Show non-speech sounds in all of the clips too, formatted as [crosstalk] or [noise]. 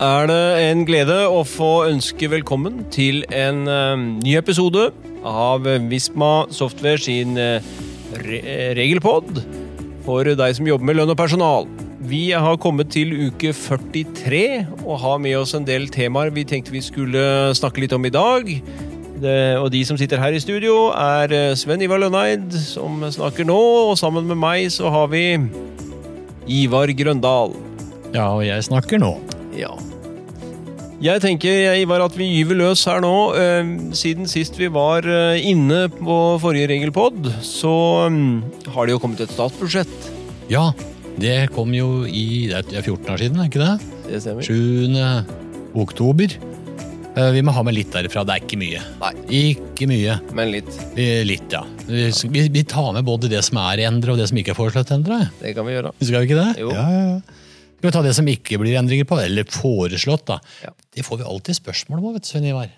er det en glede å få ønske velkommen til en eh, ny episode av Visma Software sin eh, re regelpod for deg som jobber med lønn og personal. Vi har kommet til uke 43 og har med oss en del temaer vi tenkte vi skulle snakke litt om i dag. Det, og de som sitter her i studio, er eh, Sven Ivar Lønneid, som snakker nå, og sammen med meg så har vi Ivar Grøndal. Ja, og jeg snakker nå. Ja. Jeg tenker Ivar, at vi gyver løs her nå. Eh, siden sist vi var eh, inne på forrige regelpod, så mm, har det jo kommet et statsbudsjett. Ja, det kom jo i Det er 14 år siden, er ikke det? Det stemmer. 7. oktober. Eh, Vi må ha med litt derifra. Det er ikke mye. Nei. Ikke mye. Men litt. Vi- Litt, ja. Vi, vi, vi tar med både det som er endret, og det som ikke er foreslått endret. Det kan vi gjøre. Skal vi ikke det? Jo. Ja, ja, ja. Skal vi ta det som ikke blir endringer på, eller foreslått, da. Ja. Det får vi alltid spørsmål om, vet du, Svein Ivar.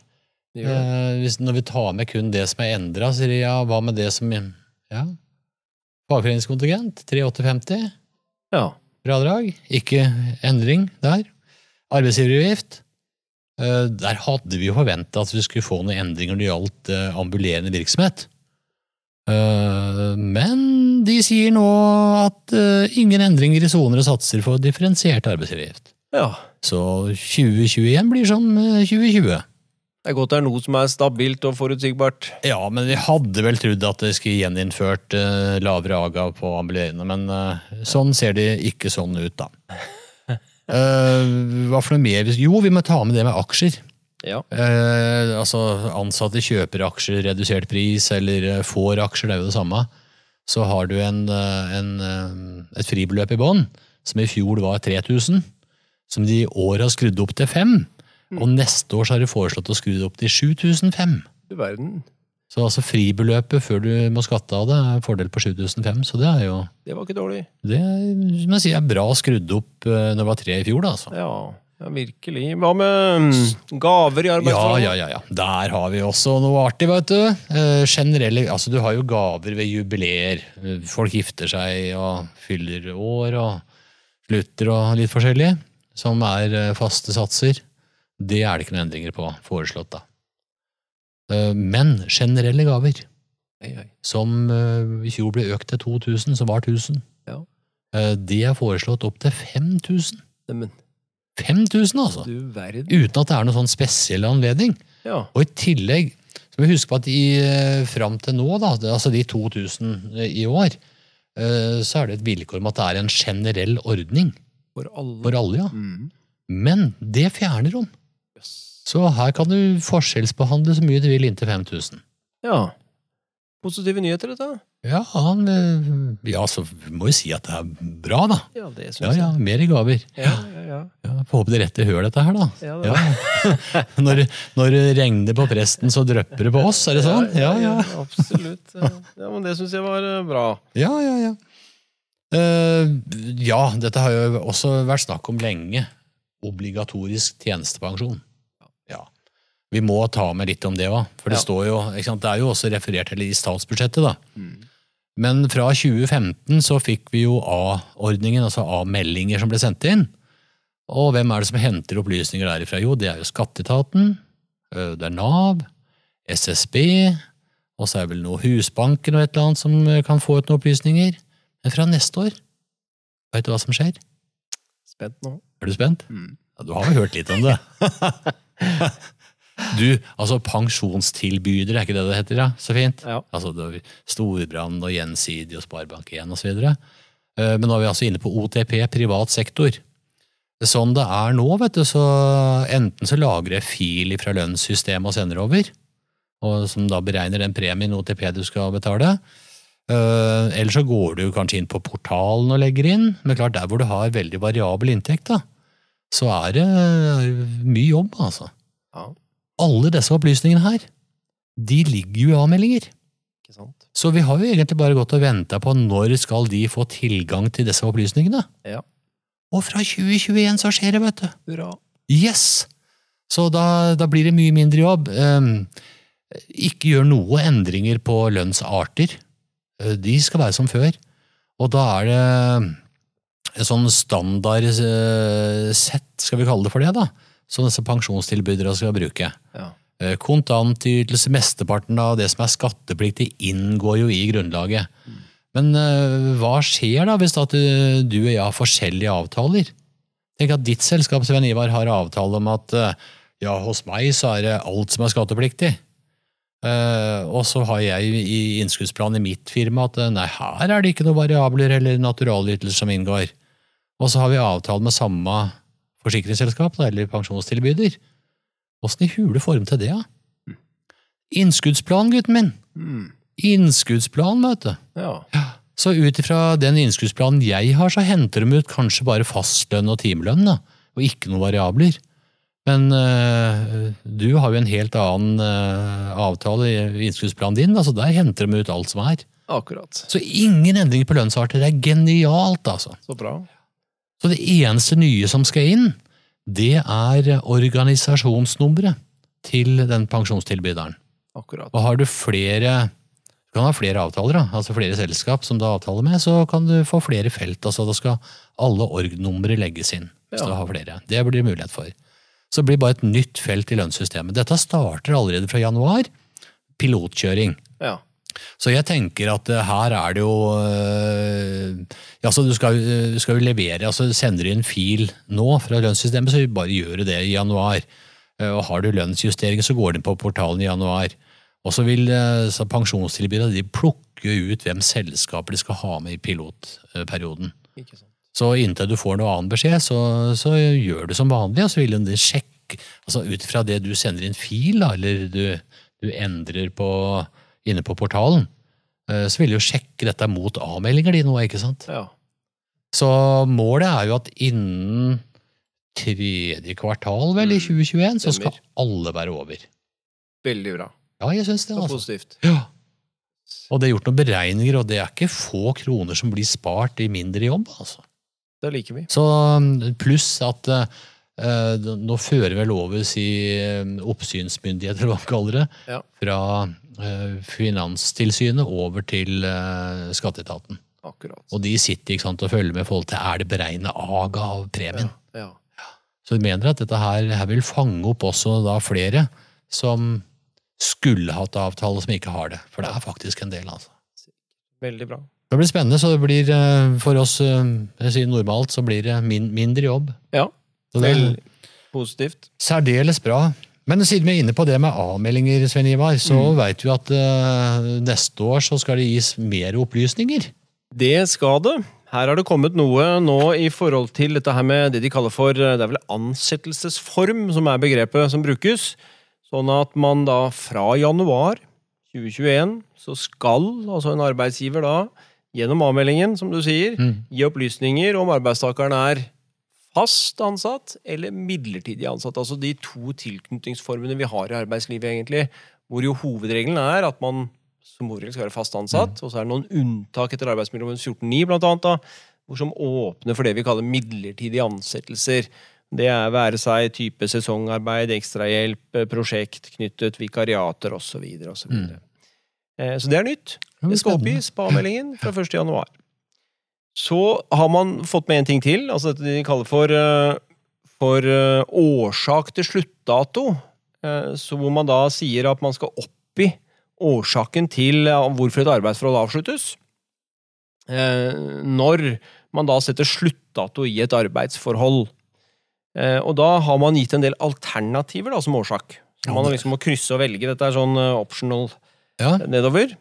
Eh, hvis, når vi tar med kun det som er endra, sier de ja, hva med det som Ja. Fagforeningskontingent, 3850. Ja. Fradrag, ikke endring der. Arbeidsgiveravgift. eh, Der hadde vi jo forventa at vi skulle få noen endringer når det gjaldt eh, ambulerende virksomhet. Eh, Men de sier nå at eh, ingen endringer i soner og satser for differensiert arbeidsgiveravgift. Ja. Så 2021 blir som eh, 2020. Det er godt det er noe som er stabilt og forutsigbart. Ja, men vi hadde vel trodd at det skulle gjeninnført uh, lavere aga på ambulerende, men uh, sånn ser det ikke sånn ut, da. uh, [laughs] hva for noe mer? Jo, vi må ta med det med aksjer. Ja. Eh, altså ansatte kjøper aksjer, redusert pris, eller eh, får aksjer, det er jo det samme. Så har du en, eh, en, eh, et fribeløp i bånn, som i fjor var 3000, som de i år har skrudd opp til 5. Og neste år så har de foreslått å skru det opp til 7005. Du verden. Så altså fribeløpet før du må skatte av det, er en fordel på 7005. Så det er jo Det var ikke dårlig. det som jeg sier, er bra skrudd opp eh, når det var tre i fjor. da, altså. Ja, ja virkelig. Hva med mm, gaver i Ja, arbeidsforhold? ja, ja, ja. Der har vi også noe artig, vet du. Eh, generelle, altså Du har jo gaver ved jubileer. Eh, Folk gifter seg og fyller år og slutter og litt forskjellig. Som er eh, faste satser. Det er det ikke noen endringer på foreslått, da. Eh, Men generelle gaver. Oi, oi. som eh, i fjor ble økt til 2000, som var 1000. Ja. Det er foreslått opp til 5000. Neimen, 5000, altså! Uten at det er noen sånn spesiell anledning. Ja. Og i tillegg så må vi huske på at i, fram til nå, da, altså de 2000 i år, så er det et vilkår om at det er en generell ordning For alle. for alle. ja. Mm. Men det fjerner hun. Yes. Så her kan du forskjellsbehandle så mye du vil inntil 5000. Ja. Positive nyheter, dette. Ja, han, eh, ja, så må jo si at det er bra, da. Ja, det synes Ja, ja, mer i gaver. Ja, ja, ja. Ja, Får håpe det rette høl, dette her, da. Ja, det Ja. [laughs] når, når det regner på presten, så drypper det på oss, er det sånn? Ja, ja. Absolutt. Ja, men det syns jeg var eh, bra. Ja, ja, ja. Eh, ja, dette har jo også vært snakk om lenge. Obligatorisk tjenestepensjon. Ja. Vi må ta med litt om det òg, for det Ja. står jo, det er jo også referert til i statsbudsjettet. da. Mm. Men fra 2015 så fikk vi jo A-ordningen, altså A-meldinger som ble sendt inn. Og hvem er det som henter opplysninger derifra? Jo, det er jo Skatteetaten, øh, det er Nav, SSB, og så er det vel noe Husbanken og et eller annet som øh, kan få ut noen opplysninger. Men fra neste år, vet du hva som skjer? Spent nå. Er du spent? Mm. Ja, du har jo hørt litt om det. [laughs] Du, altså pensjonstilbydere, er ikke det det heter? Ja? Så fint. Ja. Altså Storbrann og Gjensidig og Sparebank1 osv. Men nå er vi altså inne på OTP, privat sektor. Sånn det er nå, vet du, så enten så lagrer jeg fil fra lønnssystemet og sender over, og som da beregner den premien OTP du skal betale. Eh, Eller så går du kanskje inn på portalen og legger inn, men klart der hvor du har veldig variabel inntekt, da, så er det mye jobb, altså. Ja, Alle disse opplysningene her, de ligger jo i sant? Så vi har jo egentlig bare gått og venta på når skal de få tilgang til disse opplysningene. Ja. Og fra 2021 så skjer det, vet du. Hurra. Yes! Så da, da blir det mye mindre jobb. Um, ikke gjør noe endringer på lønnsarter. Eh, De skal være som før. Og da er det en sånn standardsett, skal vi kalle det for det, da, som disse pensjonstilbydere skal bruke. Ja. Eh, Kontantytelse, mesteparten av det som er skattepliktig, inngår jo i grunnlaget. Men eh, hva skjer da hvis da du, du og jeg har forskjellige avtaler? Tenk at ditt selskap Sven Ivar, har avtale om at eh, ja, hos meg så er det alt som er skattepliktig. Eh, og så har jeg i innskuddsplanen i mitt firma at eh, nei, her er det ikke noen variabler eller naturalytelser som inngår. Og så har vi avtale med samme forsikringsselskap da, eller pensjonstilbyder. Åssen i hule form til det, da? Innskuddsplan, gutten min! Mm. Innskuddsplan, vet du. ja. Så ut ifra den innskuddsplanen jeg har, så henter de ut kanskje bare fastlønn og timelønn, da, og ikke noen variabler. Men øh, du har jo en helt annen øh, avtale i innskuddsplanen din, altså så der henter de ut alt som er. Akkurat. Så ingen endringer på lønnsarter. Det er genialt, altså. Så bra. Så det eneste nye som skal inn, det er organisasjonsnummeret til den pensjonstilbyderen. Akkurat. Og har du flere du kan ha flere avtaler, da, altså flere selskap som du har avtale med, så kan du få flere felt. altså Da skal alle org-numre legges inn. hvis Ja. du har flere. Det blir det mulighet for. Så blir det bare et nytt felt i lønnssystemet. Dette starter allerede fra januar. Pilotkjøring. Ja. Så jeg tenker at eh, her er det jo øh, ja, altså Du skal, øh, skal jo levere, altså sender du inn fil nå fra lønnssystemet, så bare gjør det i januar. Eh, Og har du lønnsjustering, så går inn på portalen i januar. Og så vil eh, så pensjonstilbyderne plukke ut hvem selskaper de skal ha med i pilotperioden. Ikke sant. Så inntil du får noe annen beskjed, så, så gjør du som vanlig, og så vil de sjekke altså Ut ifra det du sender inn fil, da, eller du, du endrer på, inne på portalen, eh, så vil de jo sjekke dette mot avmeldinger de nå, ikke sant? Ja. Så målet er jo at innen tredje kvartal vel i 2021, så skal alle være over. Veldig bra. Ja, jeg syns det, Så altså. positivt. Ja. Og det er gjort noen beregninger, og det er ikke få kroner som blir spart i mindre jobb, altså. Det liker vi. Så pluss at eh, nå fører vel over si eh, oppsynsmyndighet, eller hva man kaller det, Ja. fra eh, Finanstilsynet over til eh, skatteetaten. Akkurat. Og de sitter ikke sant, og følger med i forhold til er det beregna aga av premien. Ja. Så de mener at dette her, her vil fange opp også da flere som skulle hatt avtale, som ikke har det. For det er faktisk en del, altså. Veldig bra. Det blir spennende, så det blir eh, for oss eh, jeg sier normalt, så blir det min, mindre jobb. Ja. Det Vel positivt. særdeles bra. Men siden vi er inne på det med avmeldinger, Sven Ivar, så Mm. vet vi at uh, neste år så skal det gis mer opplysninger. Det skal det. Her har det kommet noe nå i forhold til dette her med det de kaller for Det er vel ansettelsesform som er begrepet som brukes. Sånn at man da fra januar 2021 så skal altså en arbeidsgiver da gjennom avmeldingen, som du sier, Mm. gi opplysninger om arbeidstakeren er fast ansatt eller midlertidig ansatt. Altså de to tilknytningsformene vi har i arbeidslivet, egentlig. Hvor jo hovedregelen er at man som hovedregel skal være fast ansatt. Og så er det noen unntak etter arbeidsmiljøloven 14.9, blant annet, da, hvor som åpner for det vi kaller midlertidige ansettelser. Det er være seg type sesongarbeid, ekstrahjelp, prosjekt knyttet, vikariater osv. osv. Mm. Eh, Så det er nytt. Det skal oppgis på avmeldingen fra 1. januar. Så har man fått med en ting til, altså dette de kaller for, eh, for eh, årsak til sluttdato. Så hvor man da sier at man skal oppgi årsaken til hvorfor et arbeidsforhold avsluttes. Når man da setter sluttdato i et arbeidsforhold. Og da har man gitt en del alternativer da, som årsak. Så man liksom må krysse og velge. Dette er sånn optional Ja, nedover.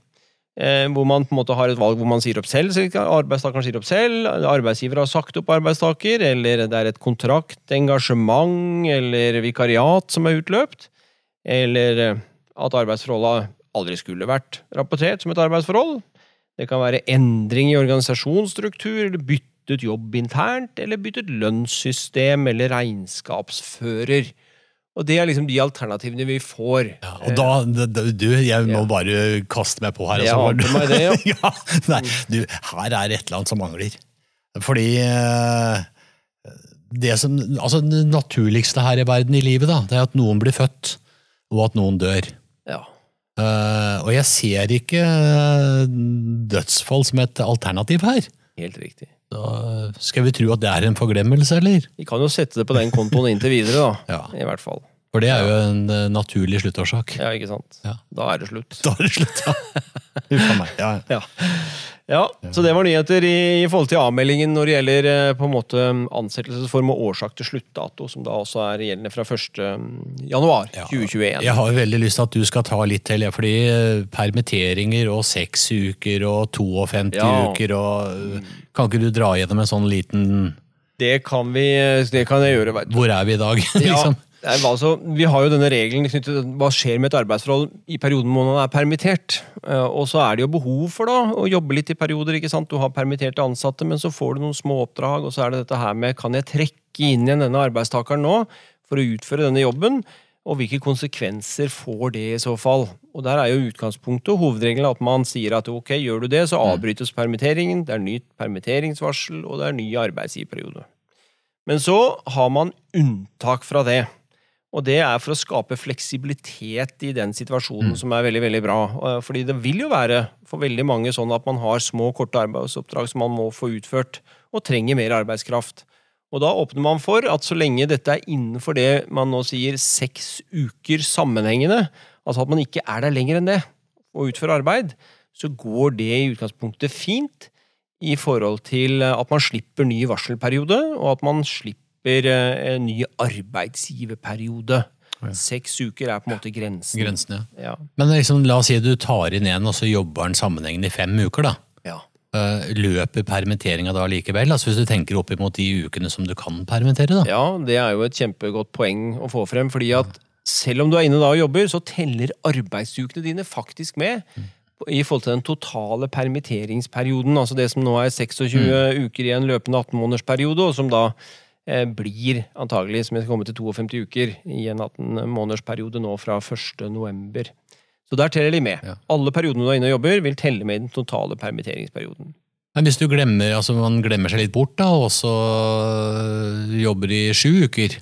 Eh, hvor man på en måte har et valg hvor man sier opp selv, arbeidstakeren sier opp selv, arbeidsgiver har sagt opp arbeidstaker, eller det er et kontrakt, engasjement eller vikariat som er utløpt, eller eh, at arbeidsforholdet aldri skulle vært rapportert som et arbeidsforhold. Det kan være endring i organisasjonsstruktur, eller byttet jobb internt, eller byttet lønnssystem eller regnskapsfører. Og det er liksom de alternativene vi får. ja, og da, du, jeg må Ja. bare kaste meg på her. Jeg altså, ante meg det, ja. [laughs] ja, nei, du, her er et eller annet som mangler. Fordi eh, det som, altså det naturligste her i verden i livet, da, det er at noen blir født, og at noen dør. Ja. Uh, og jeg ser ikke eh, dødsfall som et alternativ her. Helt riktig. Da skal vi tro at det er en forglemmelse, eller? Vi kan jo sette det på den kontoen inntil videre, da. Ja. I hvert fall. For det er jo en uh, naturlig sluttårsak. Ja, ikke sant? Ja. Da er det slutt. Da er det slutt, ja. [laughs] Uff a meg. Ja, ja. Ja. ja, så det var nyheter i, i forhold til avmeldingen når det gjelder eh, på en måte ansettelsesform og årsak til sluttdato, som da også er gjeldende fra 1. januar Ja. 2021. Jeg har jo veldig lyst til at du skal ta litt til, fordi eh, permitteringer og seks uker og 52 Ja. uker og eh, Kan ikke du dra gjennom en sånn liten Det kan vi, det kan jeg gjøre, Vet du. Hvor er vi i dag? [laughs] Liksom? nei, altså, vi har jo denne regelen knyttet til hva skjer med et arbeidsforhold i perioden hvor man er permittert. Eh, Og så er det jo behov for da, å jobbe litt i perioder. ikke sant? Du har permitterte ansatte, men så får du noen små oppdrag, og så er det dette her med kan jeg trekke inn igjen denne arbeidstakeren nå for å utføre denne jobben? Og hvilke konsekvenser får det i så fall? Og Der er jo utgangspunktet og hovedregelen at man sier at ok, gjør du det, så avbrytes permitteringen. Det er nytt permitteringsvarsel, og det er ny arbeidsgiverperiode. Men så har man unntak fra det. Og det er for å skape fleksibilitet i den situasjonen, som er veldig veldig bra. Eh, Fordi det vil jo være for veldig mange sånn at man har små, korte arbeidsoppdrag som man må få utført, og trenger mer arbeidskraft. Og da åpner man for at så lenge dette er innenfor det man nå sier seks uker sammenhengende, altså at man ikke er der lenger enn det og utfører arbeid, så går det i utgangspunktet fint i forhold til at man slipper ny varselperiode, og at man slipper eh, en ny arbeidsgiverperiode. Ja. Seks uker er på en måte grensen. Grensen, ja. Ja. Men liksom, la oss si du tar inn en, og så jobber han sammenhengende i fem uker. da. ja. Eh, Løper permitteringa da likevel? Altså Hvis du tenker opp imot de ukene som du kan permittere? da. Ja, det er jo et kjempegodt poeng å få frem, fordi at selv om du er inne da og jobber, så teller arbeidsukene dine faktisk med i forhold til den totale permitteringsperioden, altså det som nå er 26 uker i en løpende 18-månedersperiode, og som da blir antagelig, som jeg skal komme til 52 uker i en 18-månedersperiode nå fra 1. november. Så der teller de med. Ja. Alle periodene du er inne og jobber, vil telle med i den totale permitteringsperioden. Men hvis du glemmer, altså man glemmer seg litt bort, da, og så jobber i sju uker,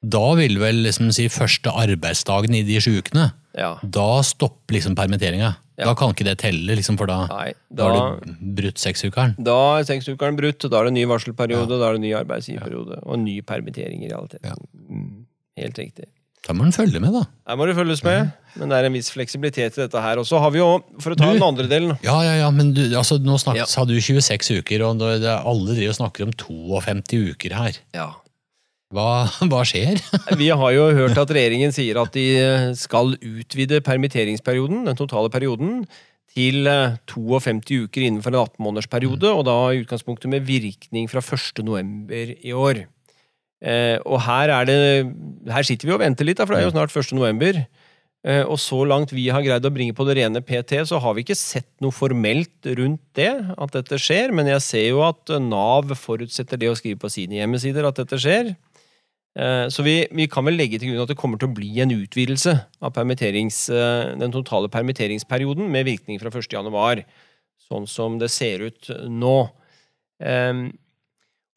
da vil vel liksom si første arbeidsdagen i de sju ukene, Ja. da stopper liksom permitteringa. Ja. Da kan ikke det telle, liksom, for da, Nei, da da, har du brutt seksukeren. Da er seksukeren brutt, og da er det ny varselperiode, da er det ny arbeidsgiverperiode, og ny permittering i realiteten. Ja. Mm, helt riktig. Da må du følge med, da. Her må det følges med, men det er en viss fleksibilitet i dette her. Og så har vi jo, for å ta Du- den andre delen Ja, ja, ja, men du, altså, nå snakket, Ja. sa du 26 uker, og er alle driver og snakker om 52 uker her. ja. Hva, hva skjer? [laughs] Vi har jo hørt at regjeringen sier at de skal utvide permitteringsperioden, den totale perioden, til eh, 52 uker innenfor en 18-månedersperiode, og da i utgangspunktet med virkning fra 1. november i år. Eh, og her er det Her sitter vi og venter litt, for det er jo snart 1. november. Eh, og så langt vi har greid å bringe på det rene PT, så har vi ikke sett noe formelt rundt det, at dette skjer. Men jeg ser jo at Nav forutsetter det å skrive på sine hjemmesider at dette skjer. Eh, Så vi, vi kan vel legge til grunn at det kommer til å bli en utvidelse av eh, den totale permitteringsperioden med virkning fra 1. januar, sånn som det ser ut nå. Ehm,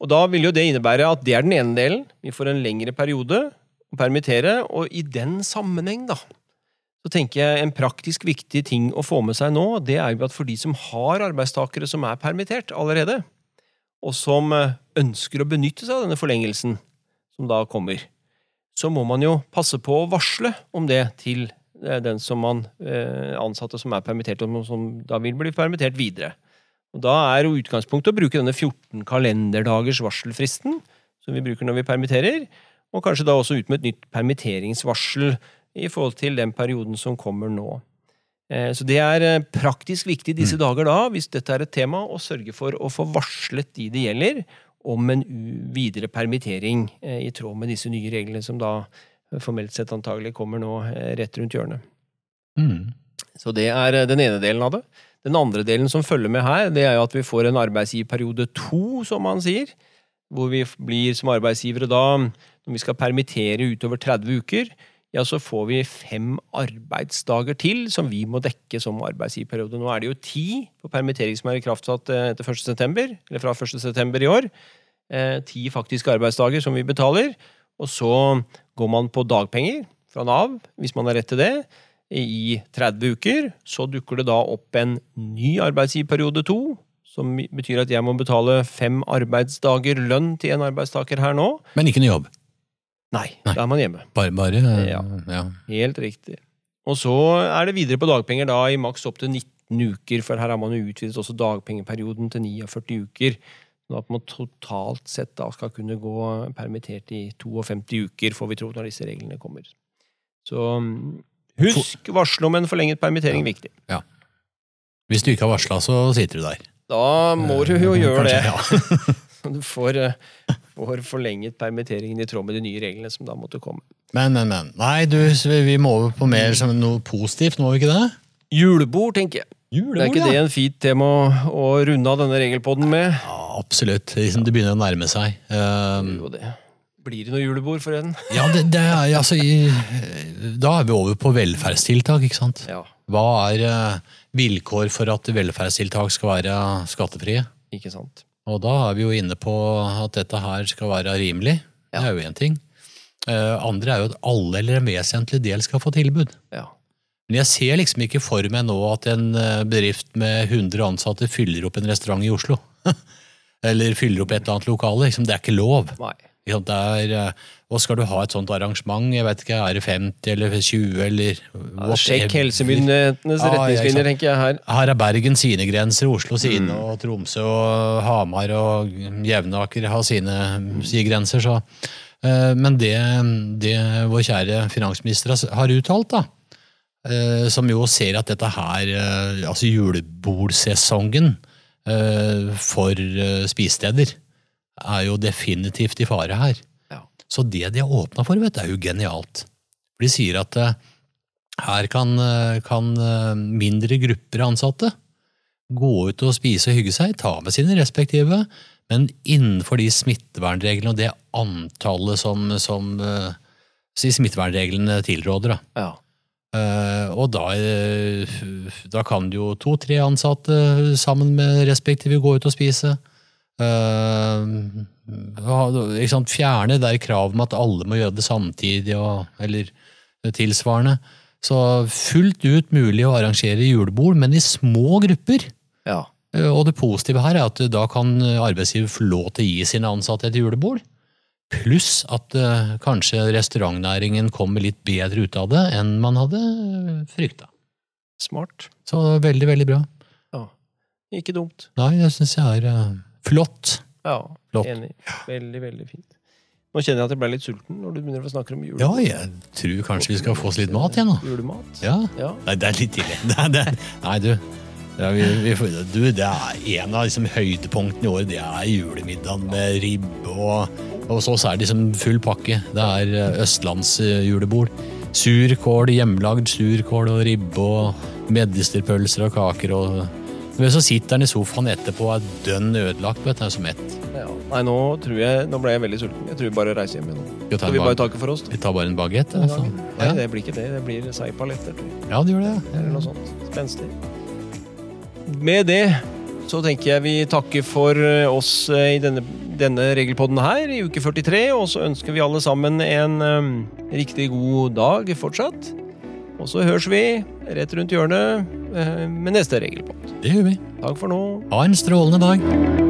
Og da vil jo det innebære at det er den ene delen. Vi får en lengre periode å permittere, og i den sammenheng, da, så tenker jeg en praktisk viktig ting å få med seg nå, det er jo at for de som har arbeidstakere som er permittert allerede, og som eh, ønsker å benytte seg av denne forlengelsen, som da kommer, så må man jo passe på å varsle om det til eh, den som man eh, ansatte som er permittert, og som da vil bli permittert videre. Og Da er jo utgangspunktet å bruke denne 14 kalenderdagers varselfristen, som vi bruker når vi permitterer, og kanskje da også ut med et nytt permitteringsvarsel i forhold til den perioden som kommer nå. Eh, Så det er praktisk viktig disse dager da, hvis dette er et tema, å sørge for å få varslet de det gjelder, om en videre permittering eh, i tråd med disse nye reglene som da eh, formelt sett antagelig kommer nå eh, rett rundt hjørnet. Mm. Så det er den ene delen av det. Den andre delen som følger med her, det er jo at vi får en arbeidsgiverperiode to, som man sier. Hvor vi blir som arbeidsgivere da, når vi skal permittere utover 30 uker, ja, så får vi fem arbeidsdager til som vi må dekke som arbeidsgiverperiode. Nå er det jo ti på permittering som er ikraftsatt eh, etter 1. september, eller fra 1. september i år. Eh, ti faktiske arbeidsdager som vi betaler. Og så går man på dagpenger fra Nav, hvis man har rett til det i 30 uker, så dukker det da opp en ny arbeidsgiverperiode to, som betyr at jeg må betale fem arbeidsdager lønn til en arbeidstaker her nå. Men ikke noe jobb. Nei, Nei. da er man hjemme. Bare, bare eh, Ja. ja. Helt riktig. Og så er det videre på dagpenger da i maks opp til 19 uker, for her har man jo utvidet også dagpengeperioden til 49 uker. Sånn at man totalt sett da skal kunne gå permittert i 52 uker, får vi tro, når disse reglene kommer. Så mm, husk, varsle om en forlenget permittering viktig. Ja. Hvis du ikke har varsla, så sitter du der. Da må du jo gjøre gjøre det. Ja. [laughs] Du får, eh, får forlenget permitteringen i tråd med de nye reglene som da måtte komme. Men, men, men. Nei, du, vi må over på mer som noe positivt, må vi ikke det? Julebord, tenker jeg. Julebord, det er ikke det en fint tema å, runde av denne regelpodden med? Ja, absolutt. Liksom, det begynner å nærme seg. Um, Jo, det. Blir det noe julebord for en? ja, det, det er altså i, Da er vi over på velferdstiltak, ikke sant? Ja, Hva er eh, vilkår for at velferdstiltak skal være skattefrie? ikke sant. Og da er vi jo inne på at dette her skal være rimelig. Det er jo én ting. Eh, andre er jo at alle eller en vesentlig del skal få tilbud. Ja. Men jeg ser liksom ikke for meg nå at en eh, bedrift med 100 ansatte fyller opp en restaurant i Oslo. [laughs] eller fyller opp et eller annet lokale. Liksom, det er ikke lov. Nei. Ikke sant? Det er, eh, og skal du ha et sånt arrangement, jeg vet ikke, er det 50 eller 20 eller Ja, sjekk helsemyndighetenes Ja, retningslinjer, tenker jeg her. Her er Bergen sine grenser, Oslo sine, Mm. og Tromsø og Hamar og Jevnaker har sine, sine grenser. Så. eh, Men det, det vår kjære finansminister har- uttalt, da, eh, som jo ser at dette her, altså julebordsesongen for spisesteder, er jo definitivt i fare her. Ja. Så det de har åpna for, vet du, er jo genialt. For de sier at eh, her kan, eh, kan eh, mindre grupper ansatte gå ut og spise og hygge seg, ta med sine respektive, men innenfor de smittevernreglene og det antallet som, som smittevernreglene tilråder. Da. Ja. Uh, og da, da kan jo to-tre ansatte sammen med respektive gå ut og spise. Ikke sant? Fjerne der kravet om at alle må gjøre det samtidig, og, eller tilsvarende. Så fullt ut mulig å arrangere julebord, men i små grupper. ja. Uh, Og det positive her er at da kan arbeidsgiver få lov til å gi sine ansatte et julebord. Pluss at eh, kanskje restaurantnæringen kommer litt bedre ut av det enn man hadde frykta. Smart. Så veldig, veldig bra. Ja. Ikke dumt. Nei, det syns jeg er flott. Ja, Flott. enig. Veldig, veldig fint. Nå kjenner jeg at jeg ble litt sulten når du begynner å snakke om jul. Ja, jeg tror kanskje vi skal få oss litt mat igjen nå. Julemat. Ja. Ja. Nei, det er litt tidlig. [laughs] Er, det nei, du. Ja, vi, vi, du, det er en av liksom, høydepunktene i året. Det er julemiddagen med ribbe og Og så er det liksom full pakke. Det er eh, østlandsjulebord. Surkål, hjemmelagd surkål og ribbe og medisterpølser og kaker og Men så sitter han i sofaen etterpå og er dønn ødelagt, vet du, som ett. Ja. Nei, nå tror jeg Nå ble jeg veldig sulten. Jeg tror vi bare reiser hjem igjen. nå. Skal vi bare takke for oss? da? Vi tar bare en bagett. Altså. Nei, det blir ikke det. Det blir seigpaletter. tror ja, det gjør det. Eller noe sånt. Spenstig. Med det så tenker jeg vi takker for eh, oss eh, i denne, denne regelpodden her i uke 43, og så ønsker vi alle sammen en um, riktig god dag fortsatt. Og så høres vi rett rundt hjørnet med neste regelpott. Det gjør vi. Takk for nå. Ha en strålende dag.